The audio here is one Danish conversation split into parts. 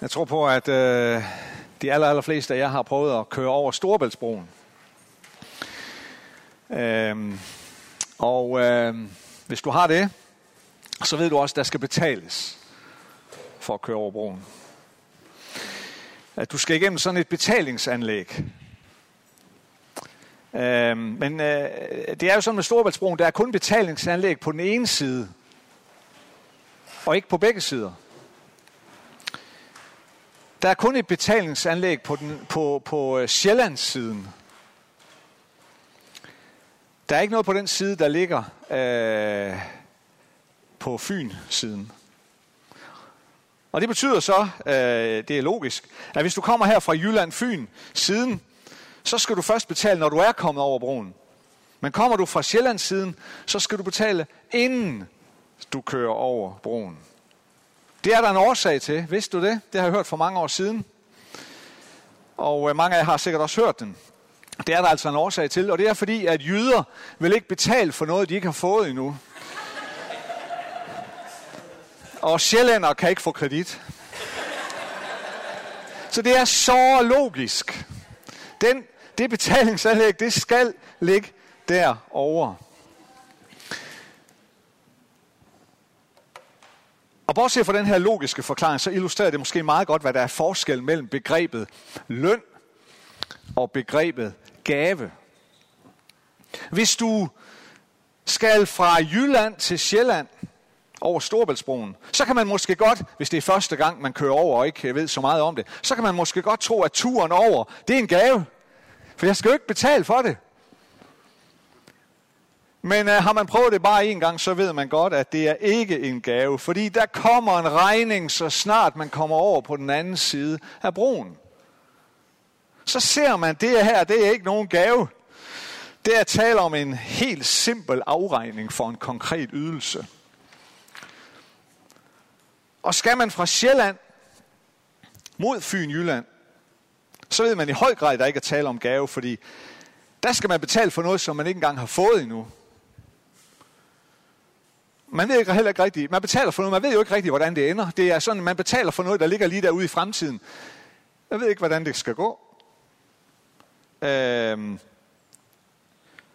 Jeg tror på, at øh, de aller, aller fleste af jer har prøvet at køre over Storebæltsbroen. Øhm, og øh, hvis du har det, så ved du også, at der skal betales for at køre over broen. At du skal igennem sådan et betalingsanlæg. Øhm, men øh, det er jo sådan med Storebæltsbroen, der er kun betalingsanlæg på den ene side, og ikke på begge sider. Der er kun et betalingsanlæg på, den, på, på Sjællands Sjællandssiden. Der er ikke noget på den side, der ligger øh, på Fyn-siden. Og det betyder så, øh, det er logisk, at hvis du kommer her fra Jylland-Fyn siden, så skal du først betale, når du er kommet over broen. Men kommer du fra Sjællandssiden, så skal du betale, inden du kører over broen. Det er der en årsag til. Vidste du det? Det har jeg hørt for mange år siden. Og øh, mange af jer har sikkert også hørt den. Det er der altså en årsag til, og det er fordi, at jyder vil ikke betale for noget, de ikke har fået endnu. Og sjællænder kan ikke få kredit. Så det er så logisk. Den, det betalingsanlæg, det skal ligge derovre. Og bortset fra den her logiske forklaring, så illustrerer det måske meget godt, hvad der er forskel mellem begrebet løn og begrebet gave. Hvis du skal fra Jylland til Sjælland over Storbæltsbroen, så kan man måske godt, hvis det er første gang, man kører over og ikke ved så meget om det, så kan man måske godt tro, at turen over, det er en gave. For jeg skal jo ikke betale for det. Men uh, har man prøvet det bare en gang, så ved man godt, at det er ikke en gave. Fordi der kommer en regning, så snart man kommer over på den anden side af broen. Så ser man, at det her, det er ikke nogen gave. Det er tale om en helt simpel afregning for en konkret ydelse. Og skal man fra Sjælland mod Fyn Jylland, så ved man i høj grad, at der ikke er tale om gave, fordi der skal man betale for noget, som man ikke engang har fået endnu. Man ved ikke heller ikke rigtigt, man betaler for noget, man ved jo ikke rigtigt, hvordan det ender. Det er sådan, man betaler for noget, der ligger lige derude i fremtiden. Jeg ved ikke, hvordan det skal gå. Øhm.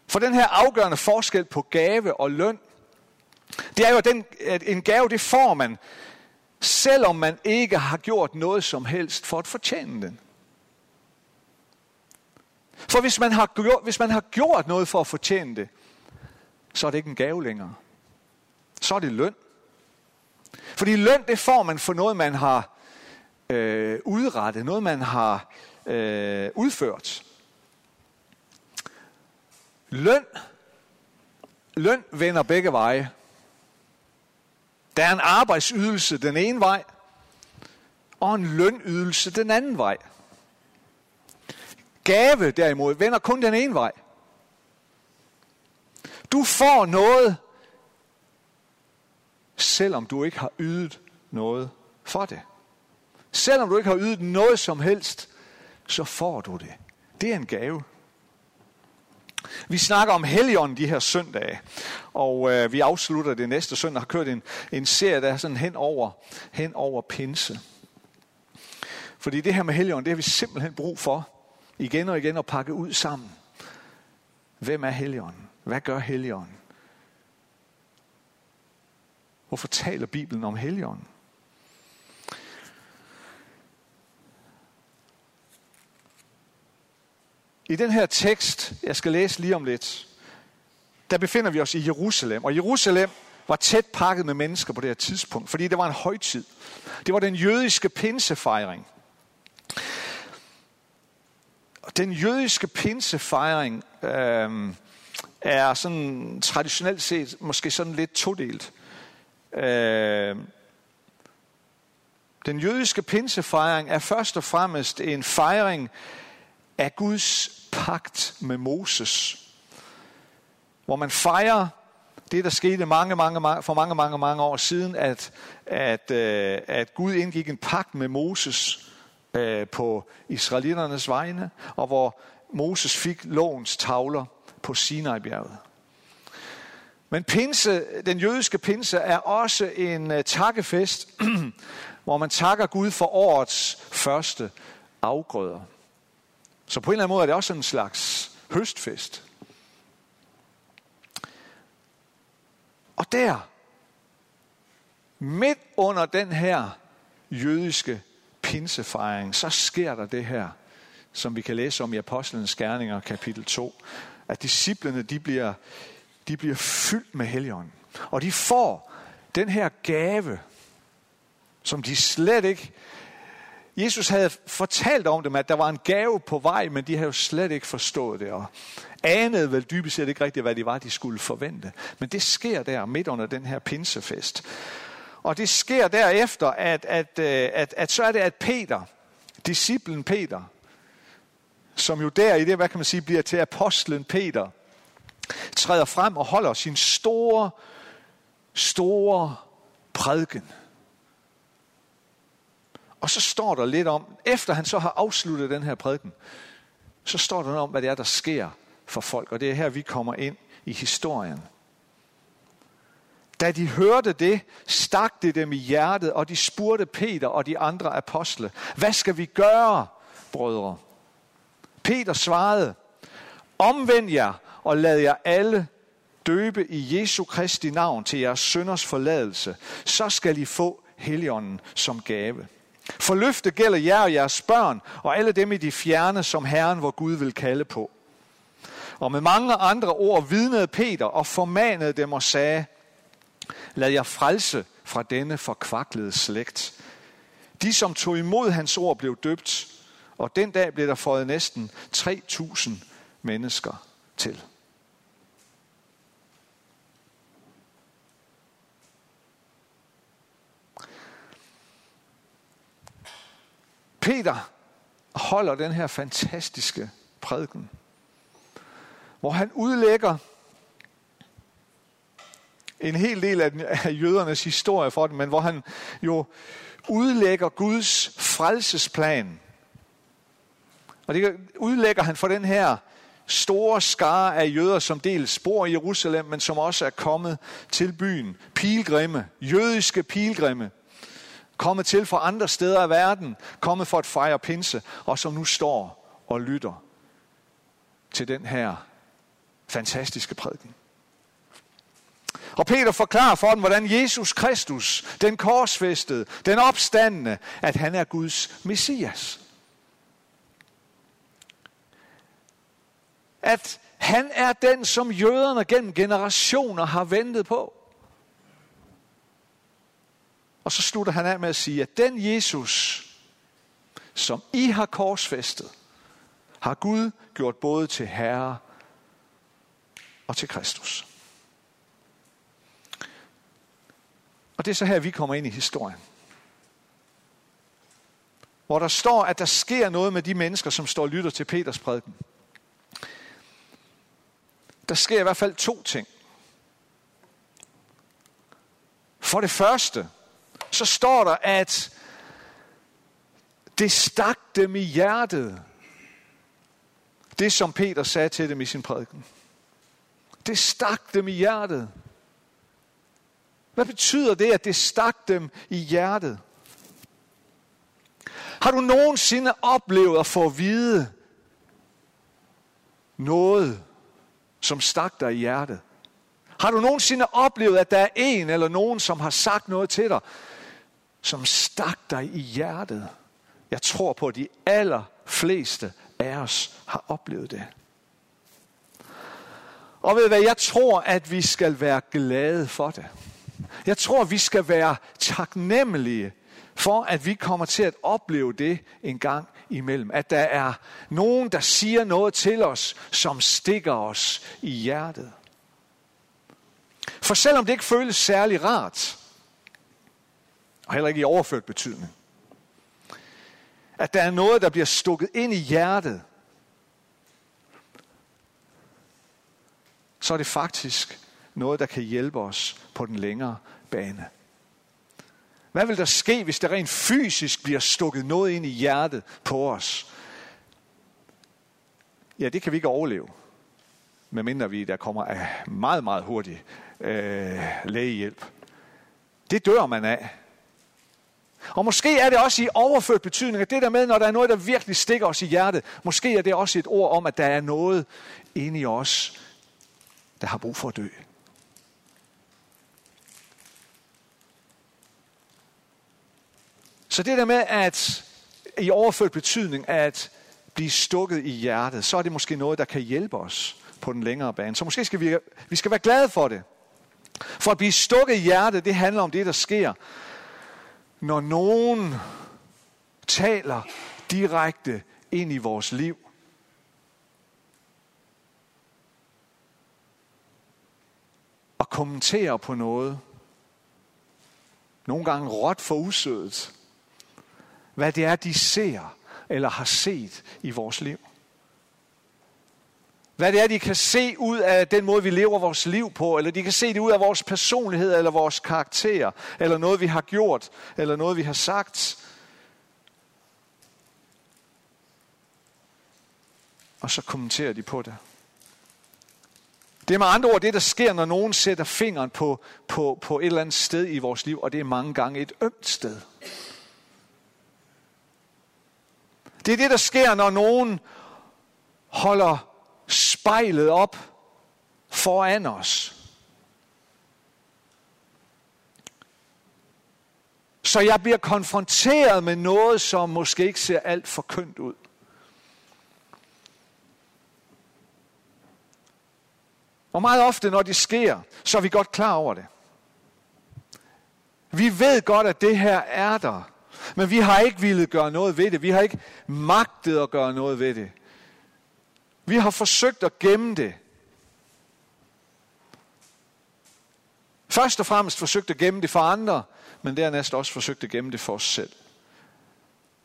For den her afgørende forskel på gave og løn, det er jo, den, at en gave, det får man, selvom man ikke har gjort noget som helst for at fortjene den. For hvis man har gjort, hvis man har gjort noget for at fortjene det, så er det ikke en gave længere så er det løn. Fordi løn, det får man for noget, man har øh, udrettet, noget, man har øh, udført. Løn, løn vender begge veje. Der er en arbejdsydelse den ene vej, og en lønydelse den anden vej. Gave derimod vender kun den ene vej. Du får noget selvom du ikke har ydet noget for det. Selvom du ikke har ydet noget som helst, så får du det. Det er en gave. Vi snakker om Helligånden de her søndage, og øh, vi afslutter det næste søndag, har kørt en, en serie, der er sådan hen over, hen over pinse. Fordi det her med Helligånden, det har vi simpelthen brug for, igen og igen at pakke ud sammen. Hvem er Helligånden? Hvad gør Helligånden? Hvorfor taler Bibelen om Helligånden? I den her tekst, jeg skal læse lige om lidt, der befinder vi os i Jerusalem. Og Jerusalem var tæt pakket med mennesker på det her tidspunkt, fordi det var en højtid. Det var den jødiske pinsefejring. Og den jødiske pinsefejring øh, er sådan traditionelt set måske sådan lidt todelt. Øh, den jødiske pinsefejring er først og fremmest en fejring af Guds pagt med Moses. Hvor man fejrer det, der skete mange, mange, mange, for mange, mange, mange år siden, at, at, øh, at Gud indgik en pagt med Moses øh, på israeliternes vegne, og hvor Moses fik lovens tavler på Sinai-bjerget. Men pinse, den jødiske pinse er også en øh, takkefest, hvor man takker Gud for årets første afgrøder. Så på en eller anden måde er det også en slags høstfest. Og der, midt under den her jødiske pinsefejring, så sker der det her, som vi kan læse om i Apostlenes Gerninger, kapitel 2, at disciplene, de bliver, de bliver fyldt med helligånden. Og de får den her gave, som de slet ikke... Jesus havde fortalt om dem, at der var en gave på vej, men de havde jo slet ikke forstået det, og anede vel dybest set ikke rigtigt, hvad det var, de skulle forvente. Men det sker der midt under den her pinsefest. Og det sker derefter, at, at, at, at, at så er det, at Peter, disciplen Peter, som jo der i det, hvad kan man sige, bliver til apostlen Peter, træder frem og holder sin store, store prædiken. Og så står der lidt om, efter han så har afsluttet den her prædiken, så står der noget om, hvad det er, der sker for folk. Og det er her, vi kommer ind i historien. Da de hørte det, stak det dem i hjertet, og de spurgte Peter og de andre apostle, hvad skal vi gøre, brødre? Peter svarede, omvend jer og lad jer alle døbe i Jesu Kristi navn til jeres sønders forladelse, så skal I få Helligånden som gave. For løfte gælder jer og jeres børn, og alle dem i de fjerne, som Herren, hvor Gud vil kalde på. Og med mange andre ord vidnede Peter og formanede dem og sagde, lad jer frelse fra denne forkvaklede slægt. De, som tog imod hans ord, blev døbt, og den dag blev der fået næsten 3.000 mennesker til. Peter holder den her fantastiske prædiken, hvor han udlægger en hel del af jødernes historie for dem, men hvor han jo udlægger Guds frelsesplan. Og det udlægger han for den her store skare af jøder, som dels bor i Jerusalem, men som også er kommet til byen. Pilgrimme, jødiske pilgrimme, kommet til fra andre steder af verden, kommet for at fejre pinse, og som nu står og lytter til den her fantastiske prædiken. Og Peter forklarer for dem, hvordan Jesus Kristus, den korsfæstede, den opstandende, at han er Guds messias. At han er den, som jøderne gennem generationer har ventet på. Og så slutter han af med at sige, at den Jesus, som I har korsfæstet, har Gud gjort både til Herre og til Kristus. Og det er så her, vi kommer ind i historien. Hvor der står, at der sker noget med de mennesker, som står og lytter til Peters prædiken. Der sker i hvert fald to ting. For det første, så står der, at det stak dem i hjertet. Det, som Peter sagde til dem i sin prædiken. Det stak dem i hjertet. Hvad betyder det, at det stak dem i hjertet? Har du nogensinde oplevet at få at vide noget, som stak dig i hjertet? Har du nogensinde oplevet, at der er en eller nogen, som har sagt noget til dig, som stak dig i hjertet? Jeg tror på, at de allerfleste af os har oplevet det. Og ved hvad, jeg tror, at vi skal være glade for det. Jeg tror, vi skal være taknemmelige for, at vi kommer til at opleve det en gang imellem. At der er nogen, der siger noget til os, som stikker os i hjertet. For selvom det ikke føles særlig rart, og heller ikke i overført betydning, at der er noget, der bliver stukket ind i hjertet, så er det faktisk noget, der kan hjælpe os på den længere bane. Hvad vil der ske, hvis der rent fysisk bliver stukket noget ind i hjertet på os? Ja, det kan vi ikke overleve, medmindre vi der kommer af meget, meget hurtig øh, lægehjælp. Det dør man af. Og måske er det også i overført betydning, at det der med, når der er noget, der virkelig stikker os i hjertet, måske er det også et ord om, at der er noget inde i os, der har brug for at dø. Så det der med, at i overført betydning, at blive stukket i hjertet, så er det måske noget, der kan hjælpe os på den længere bane. Så måske skal vi, vi skal være glade for det. For at blive stukket i hjertet, det handler om det, der sker, når nogen taler direkte ind i vores liv. Og kommenterer på noget. Nogle gange råt for usødet. Hvad det er, de ser eller har set i vores liv. Hvad det er, de kan se ud af den måde, vi lever vores liv på, eller de kan se det ud af vores personlighed, eller vores karakter, eller noget, vi har gjort, eller noget, vi har sagt. Og så kommenterer de på det. Det er med andre ord det, der sker, når nogen sætter fingeren på, på, på et eller andet sted i vores liv, og det er mange gange et ømt sted. Det er det, der sker, når nogen holder spejlet op foran os. Så jeg bliver konfronteret med noget, som måske ikke ser alt for kønt ud. Og meget ofte, når det sker, så er vi godt klar over det. Vi ved godt, at det her er der. Men vi har ikke ville gøre noget ved det. Vi har ikke magtet at gøre noget ved det. Vi har forsøgt at gemme det. Først og fremmest forsøgt at gemme det for andre, men dernæst også forsøgt at gemme det for os selv.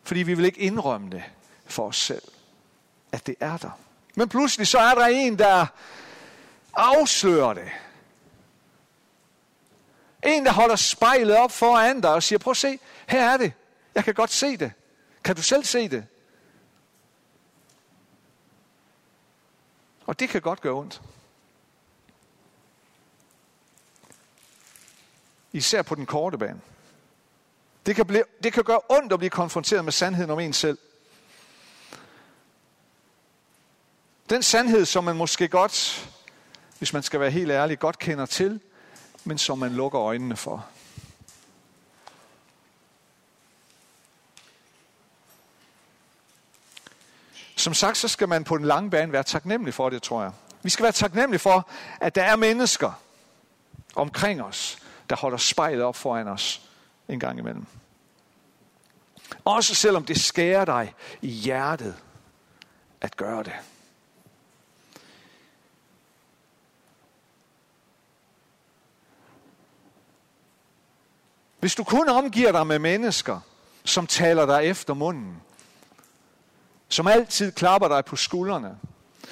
Fordi vi vil ikke indrømme det for os selv, at det er der. Men pludselig så er der en, der afslører det. En, der holder spejlet op foran dig og siger, prøv at se, her er det. Jeg kan godt se det. Kan du selv se det? Og det kan godt gøre ondt. Især på den korte bane. Det kan, blive, det kan gøre ondt at blive konfronteret med sandheden om en selv. Den sandhed, som man måske godt, hvis man skal være helt ærlig, godt kender til, men som man lukker øjnene for. Som sagt, så skal man på den lange bane være taknemmelig for det, tror jeg. Vi skal være taknemmelige for, at der er mennesker omkring os, der holder spejlet op foran os en gang imellem. Også selvom det skærer dig i hjertet at gøre det. Hvis du kun omgiver dig med mennesker, som taler dig efter munden, som altid klapper dig på skuldrene,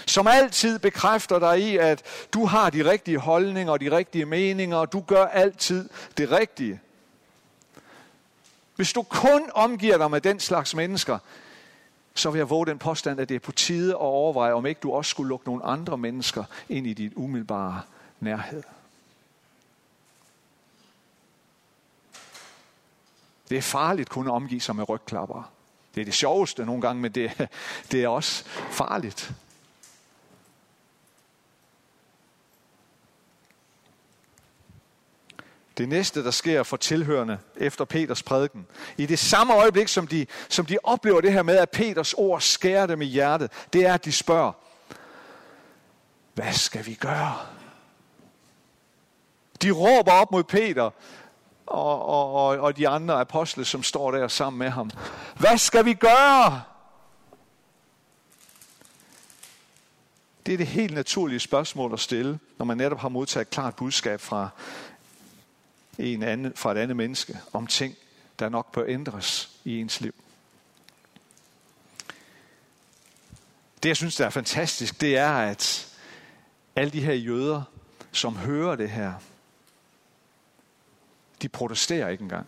som altid bekræfter dig i, at du har de rigtige holdninger og de rigtige meninger, og du gør altid det rigtige. Hvis du kun omgiver dig med den slags mennesker, så vil jeg våge den påstand, at det er på tide at overveje, om ikke du også skulle lukke nogle andre mennesker ind i dit umiddelbare nærhed. Det er farligt kun at omgive sig med rygklapper. Det er det sjoveste nogle gange, men det, det er også farligt. Det næste, der sker for tilhørende efter Peters prædiken, i det samme øjeblik, som de, som de oplever det her med, at Peters ord skærer dem i hjertet, det er, at de spørger, hvad skal vi gøre? De råber op mod Peter, og, og, og, og de andre apostle, som står der sammen med ham. Hvad skal vi gøre? Det er det helt naturlige spørgsmål at stille, når man netop har modtaget et klart budskab fra, en anden, fra et andet menneske om ting, der nok bør ændres i ens liv. Det, jeg synes, der er fantastisk, det er, at alle de her jøder, som hører det her, de protesterer ikke engang.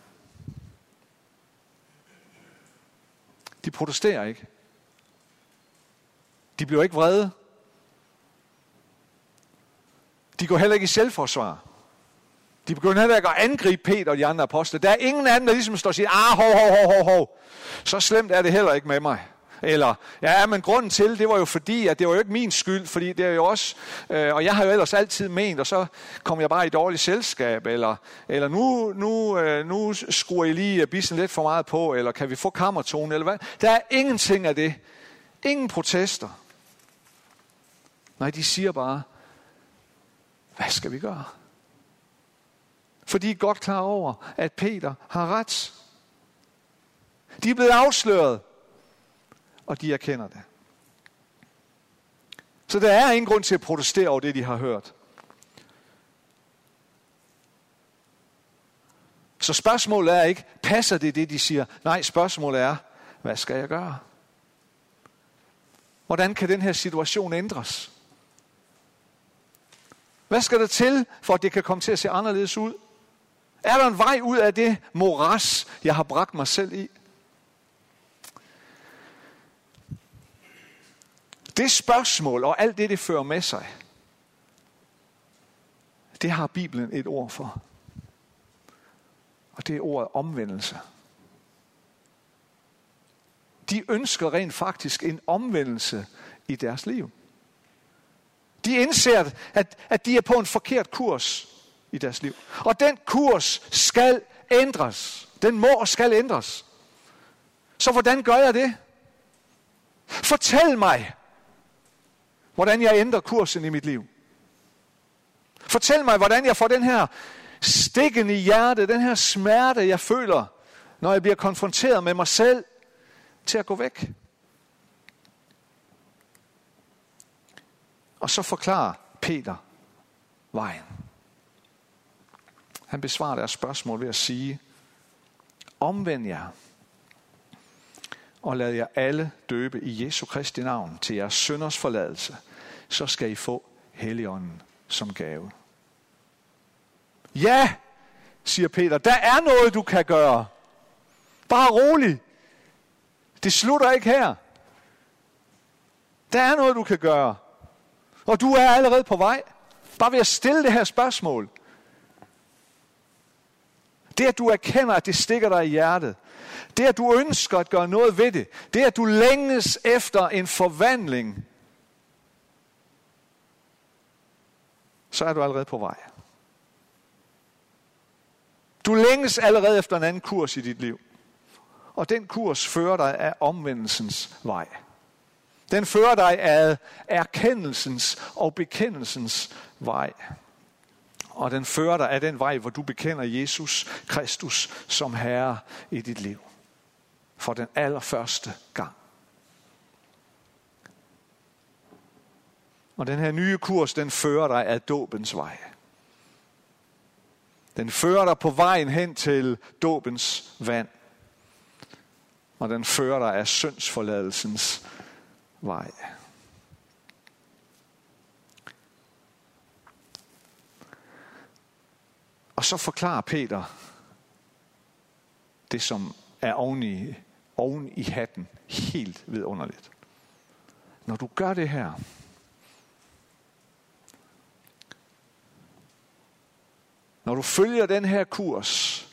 De protesterer ikke. De bliver ikke vrede. De går heller ikke i selvforsvar. De begynder heller ikke at angribe Peter og de andre apostle. Der er ingen anden, der ligesom står og siger, ah, hov, hov, hov, hov, hov. Så slemt er det heller ikke med mig. Eller, ja, men grunden til, det var jo fordi, at det var jo ikke min skyld, fordi det er jo også, øh, og jeg har jo ellers altid ment, og så kom jeg bare i dårligt selskab, eller, eller nu, nu, øh, nu skruer I lige øh, bissen lidt for meget på, eller kan vi få kammertone, eller hvad? Der er ingenting af det. Ingen protester. Nej, de siger bare, hvad skal vi gøre? For de er godt klar over, at Peter har ret. De er blevet afsløret og de erkender det. Så der er ingen grund til at protestere over det, de har hørt. Så spørgsmålet er ikke, passer det det, de siger? Nej, spørgsmålet er, hvad skal jeg gøre? Hvordan kan den her situation ændres? Hvad skal der til, for at det kan komme til at se anderledes ud? Er der en vej ud af det moras, jeg har bragt mig selv i? Det spørgsmål og alt det, det fører med sig, det har Bibelen et ord for. Og det er ordet omvendelse. De ønsker rent faktisk en omvendelse i deres liv. De indser, at, at de er på en forkert kurs i deres liv. Og den kurs skal ændres. Den må og skal ændres. Så hvordan gør jeg det? Fortæl mig, hvordan jeg ændrer kursen i mit liv. Fortæl mig, hvordan jeg får den her stikken i hjertet, den her smerte, jeg føler, når jeg bliver konfronteret med mig selv, til at gå væk. Og så forklarer Peter vejen. Han besvarer deres spørgsmål ved at sige, omvend jer og lad jer alle døbe i Jesu Kristi navn til jeres sønders forladelse, så skal I få Helligånden som gave. Ja, siger Peter, der er noget, du kan gøre. Bare rolig. Det slutter ikke her. Der er noget, du kan gøre. Og du er allerede på vej. Bare ved at stille det her spørgsmål. Det, at du erkender, at det stikker dig i hjertet. Det, at du ønsker at gøre noget ved det. Det, at du længes efter en forvandling. Så er du allerede på vej. Du længes allerede efter en anden kurs i dit liv. Og den kurs fører dig af omvendelsens vej. Den fører dig af erkendelsens og bekendelsens vej. Og den fører dig af den vej, hvor du bekender Jesus Kristus som Herre i dit liv for den allerførste gang. Og den her nye kurs, den fører dig af dåbens vej. Den fører dig på vejen hen til dåbens vand. Og den fører dig af syndsforladelsens vej. Og så forklarer Peter det, som er oven i oven i hatten. Helt vidunderligt. Når du gør det her, når du følger den her kurs,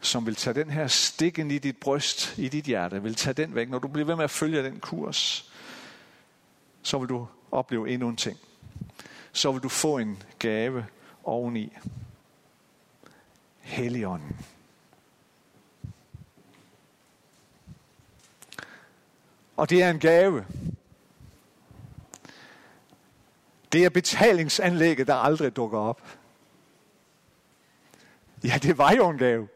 som vil tage den her stikken i dit bryst, i dit hjerte, vil tage den væk. Når du bliver ved med at følge den kurs, så vil du opleve endnu en ting. Så vil du få en gave oveni. Helligånden. Og det er en gave. Det er betalingsanlægget, der aldrig dukker op. Ja, det var jo en gave.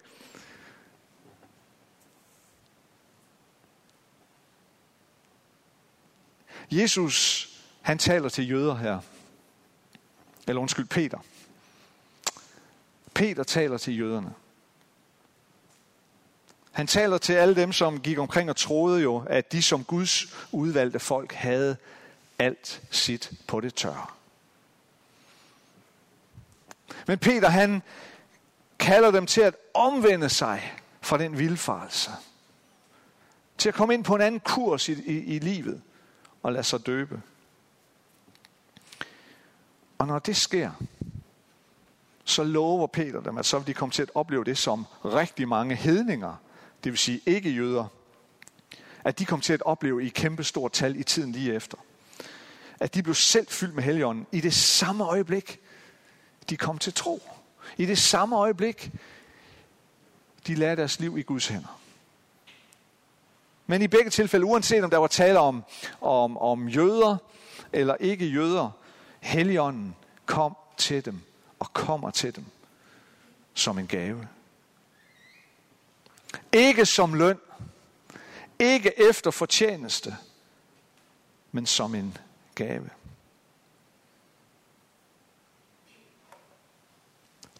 Jesus, han taler til jøder her. Eller undskyld, Peter. Peter taler til jøderne. Han taler til alle dem, som gik omkring og troede jo, at de som Guds udvalgte folk havde alt sit på det tørre. Men Peter han kalder dem til at omvende sig fra den vildfarelse. Til at komme ind på en anden kurs i, i, i livet og lade sig døbe. Og når det sker, så lover Peter dem, at så vil de komme til at opleve det, som rigtig mange hedninger, det vil sige ikke jøder, at de kom til at opleve i kæmpe stort tal i tiden lige efter. At de blev selv fyldt med helligånden i det samme øjeblik, de kom til tro. I det samme øjeblik, de lagde deres liv i Guds hænder. Men i begge tilfælde, uanset om der var tale om, om, om jøder eller ikke jøder, Helligånden kom til dem og kommer til dem som en gave. Ikke som løn, ikke efter fortjeneste, men som en gave.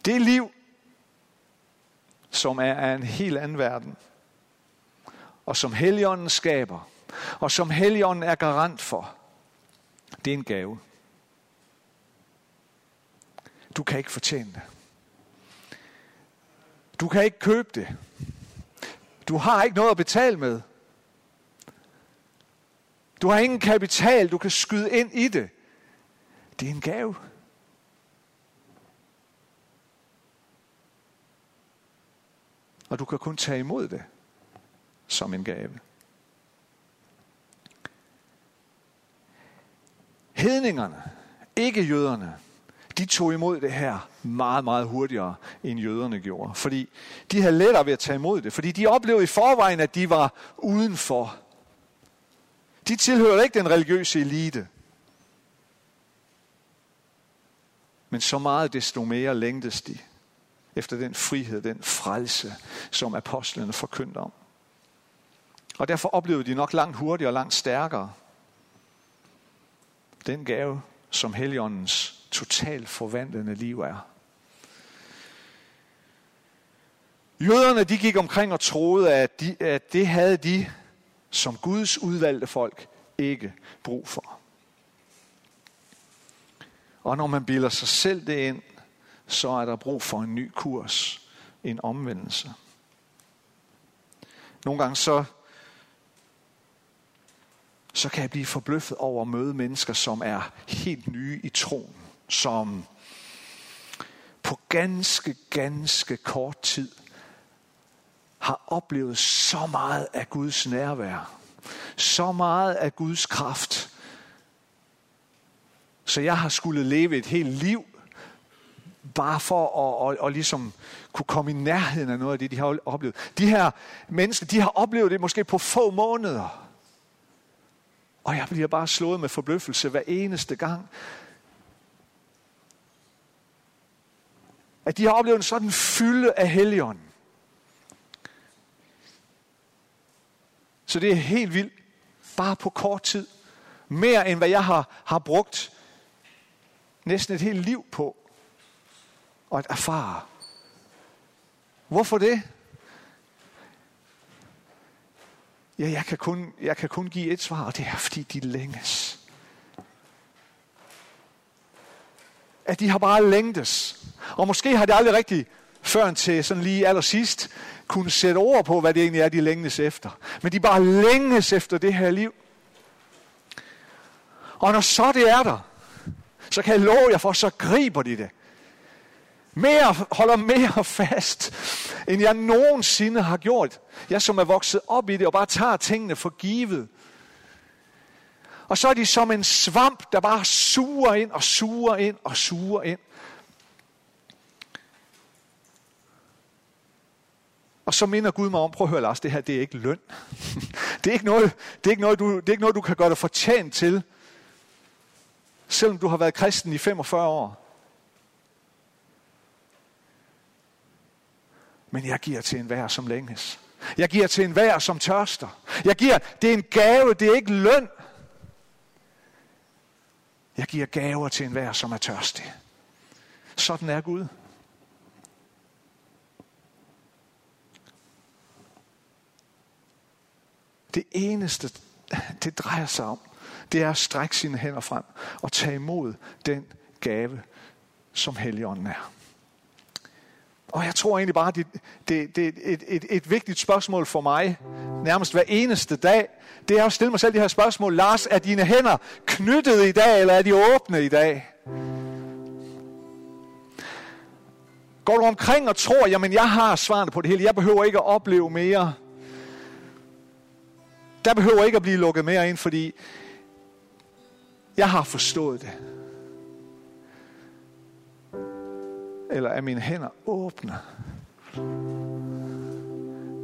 Det liv, som er af en helt anden verden, og som Helligånden skaber, og som Helligånden er garant for, det er en gave. Du kan ikke fortjene det. Du kan ikke købe det. Du har ikke noget at betale med. Du har ingen kapital, du kan skyde ind i det. Det er en gave. Og du kan kun tage imod det som en gave. Hedningerne, ikke jøderne, de tog imod det her meget, meget hurtigere, end jøderne gjorde. Fordi de havde lettere ved at tage imod det. Fordi de oplevede i forvejen, at de var udenfor. De tilhørte ikke den religiøse elite. Men så meget desto mere længtes de efter den frihed, den frelse, som apostlene forkyndte om. Og derfor oplevede de nok langt hurtigere og langt stærkere den gave, som Helligåndens totalt forvandlende liv er. Jøderne de gik omkring og troede, at, de, at det havde de som Guds udvalgte folk ikke brug for. Og når man bilder sig selv det ind, så er der brug for en ny kurs, en omvendelse. Nogle gange så, så kan jeg blive forbløffet over at møde mennesker, som er helt nye i troen som på ganske, ganske kort tid har oplevet så meget af Guds nærvær, så meget af Guds kraft, så jeg har skulle leve et helt liv bare for at, at, at ligesom kunne komme i nærheden af noget af det, de har oplevet. De her mennesker, de har oplevet det måske på få måneder. Og jeg bliver bare slået med forbløffelse hver eneste gang, at de har oplevet en sådan fylde af helligånden. Så det er helt vildt. Bare på kort tid. Mere end hvad jeg har, har brugt næsten et helt liv på at erfare. Hvorfor det? Ja, jeg kan kun, jeg kan kun give et svar, og det er, fordi de længes. At de har bare længtes. Og måske har de aldrig rigtig, før til sådan lige allersidst, kunne sætte ord på, hvad det egentlig er, de længes efter. Men de bare længes efter det her liv. Og når så det er der, så kan jeg love jer for, så griber de det. Mere, holder mere fast, end jeg nogensinde har gjort. Jeg som er vokset op i det, og bare tager tingene for givet. Og så er de som en svamp, der bare suger ind og suger ind og suger ind. Og så minder Gud mig om, prøv at høre Lars, det her det er ikke løn. det, er ikke noget, det, er ikke noget, du, det er ikke noget, du kan gøre dig fortjent til, selvom du har været kristen i 45 år. Men jeg giver til enhver, som længes. Jeg giver til enhver, som tørster. Jeg giver, det er en gave, det er ikke løn. Jeg giver gaver til enhver, som er tørstig. Sådan er Gud. Det eneste, det drejer sig om, det er at strække sine hænder frem og tage imod den gave, som Helligånden er. Og jeg tror egentlig bare, det, det, det er et, et, et vigtigt spørgsmål for mig, nærmest hver eneste dag, det er at stille mig selv de her spørgsmål. Lars, er dine hænder knyttet i dag, eller er de åbne i dag? Går du omkring og tror, jamen jeg har svarene på det hele, jeg behøver ikke at opleve mere. Der behøver ikke at blive lukket mere ind, fordi jeg har forstået det. Eller er mine hænder åbne?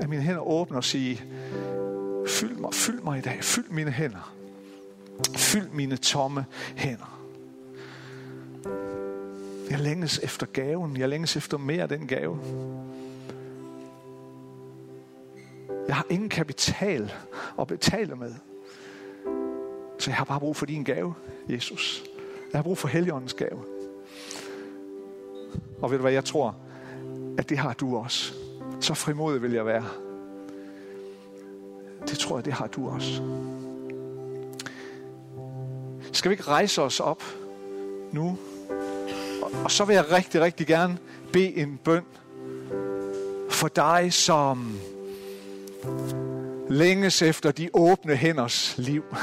Er mine hænder åbne og sige, fyld mig, fyld mig i dag, fyld mine hænder. Fyld mine tomme hænder. Jeg længes efter gaven. Jeg længes efter mere af den gave. Jeg har ingen kapital at betale med. Så jeg har bare brug for din gave, Jesus. Jeg har brug for Helligåndens gave. Og ved du hvad, jeg tror, at det har du også. Så frimodig vil jeg være. Det tror jeg, det har du også. Skal vi ikke rejse os op nu? Og, så vil jeg rigtig, rigtig gerne bede en bøn for dig, som længes efter de åbne hænders liv.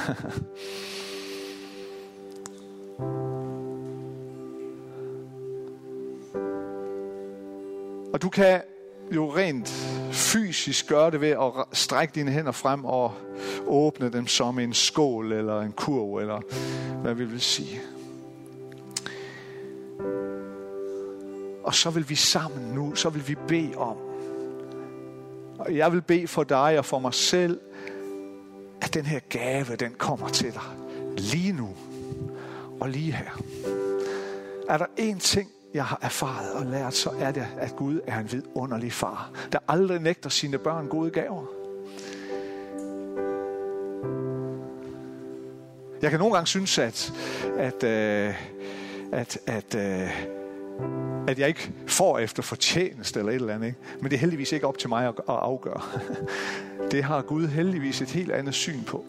og du kan jo rent fysisk gøre det ved at strække dine hænder frem og åbne dem som en skål eller en kurv, eller hvad vi vil sige. Og så vil vi sammen nu, så vil vi bede om, og jeg vil bede for dig og for mig selv, at den her gave, den kommer til dig lige nu og lige her. Er der en ting, jeg har erfaret og lært, så er det, at Gud er en vidunderlig far, der aldrig nægter sine børn gode gaver. Jeg kan nogle gange synes, at, at, øh, at, at, øh, at jeg ikke får efter fortjeneste eller et eller andet. Ikke? Men det er heldigvis ikke op til mig at, at afgøre. Det har Gud heldigvis et helt andet syn på.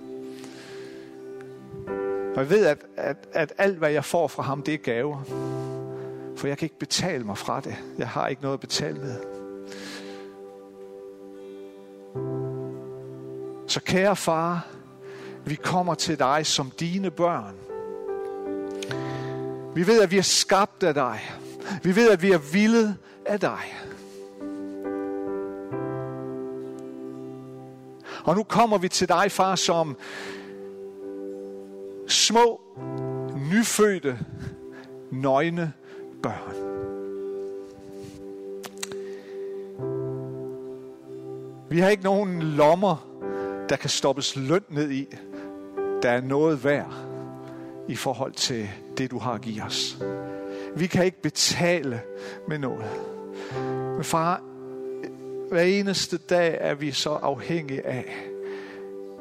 Og jeg ved, at, at, at alt, hvad jeg får fra ham, det er gaver. For jeg kan ikke betale mig fra det. Jeg har ikke noget at betale med. Så kære far, vi kommer til dig som dine børn. Vi ved, at vi er skabt af dig. Vi ved, at vi er vildet af dig. Og nu kommer vi til dig, far, som små, nyfødte, nøgne børn. Vi har ikke nogen lommer, der kan stoppes løn ned i, der er noget værd i forhold til det, du har at give os. Vi kan ikke betale med noget. Men far, hver eneste dag er vi så afhængige af,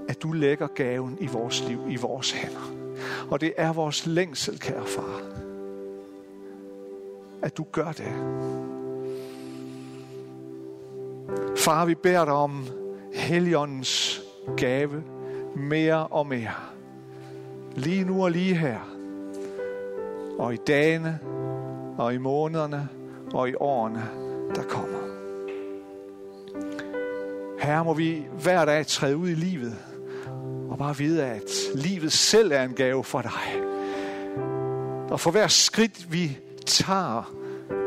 at du lægger gaven i vores liv, i vores hænder. Og det er vores længsel, kære far, at du gør det. Far, vi beder dig om Helligåndens gave mere og mere. Lige nu og lige her. Og i dagene, og i månederne, og i årene, der kommer. Herre, må vi hver dag træde ud i livet, og bare vide, at livet selv er en gave for dig. Og for hver skridt, vi tager,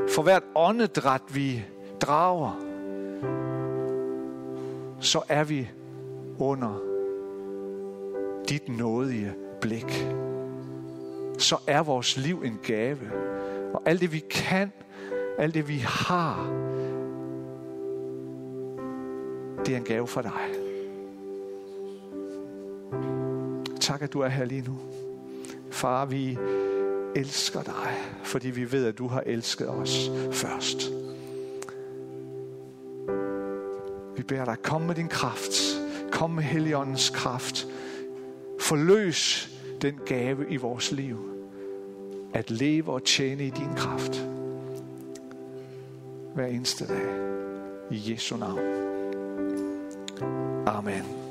for hvert åndedræt, vi drager, så er vi under dit nådige blik. Så er vores liv en gave. Og alt det vi kan, alt det vi har, det er en gave for dig. Tak, at du er her lige nu. Far, vi elsker dig, fordi vi ved, at du har elsket os først. Vi beder dig, kom med din kraft. Kom med Helligåndens kraft. Forløs den gave i vores liv. At leve og tjene i din kraft. Hver eneste dag. I Jesu navn. Amen.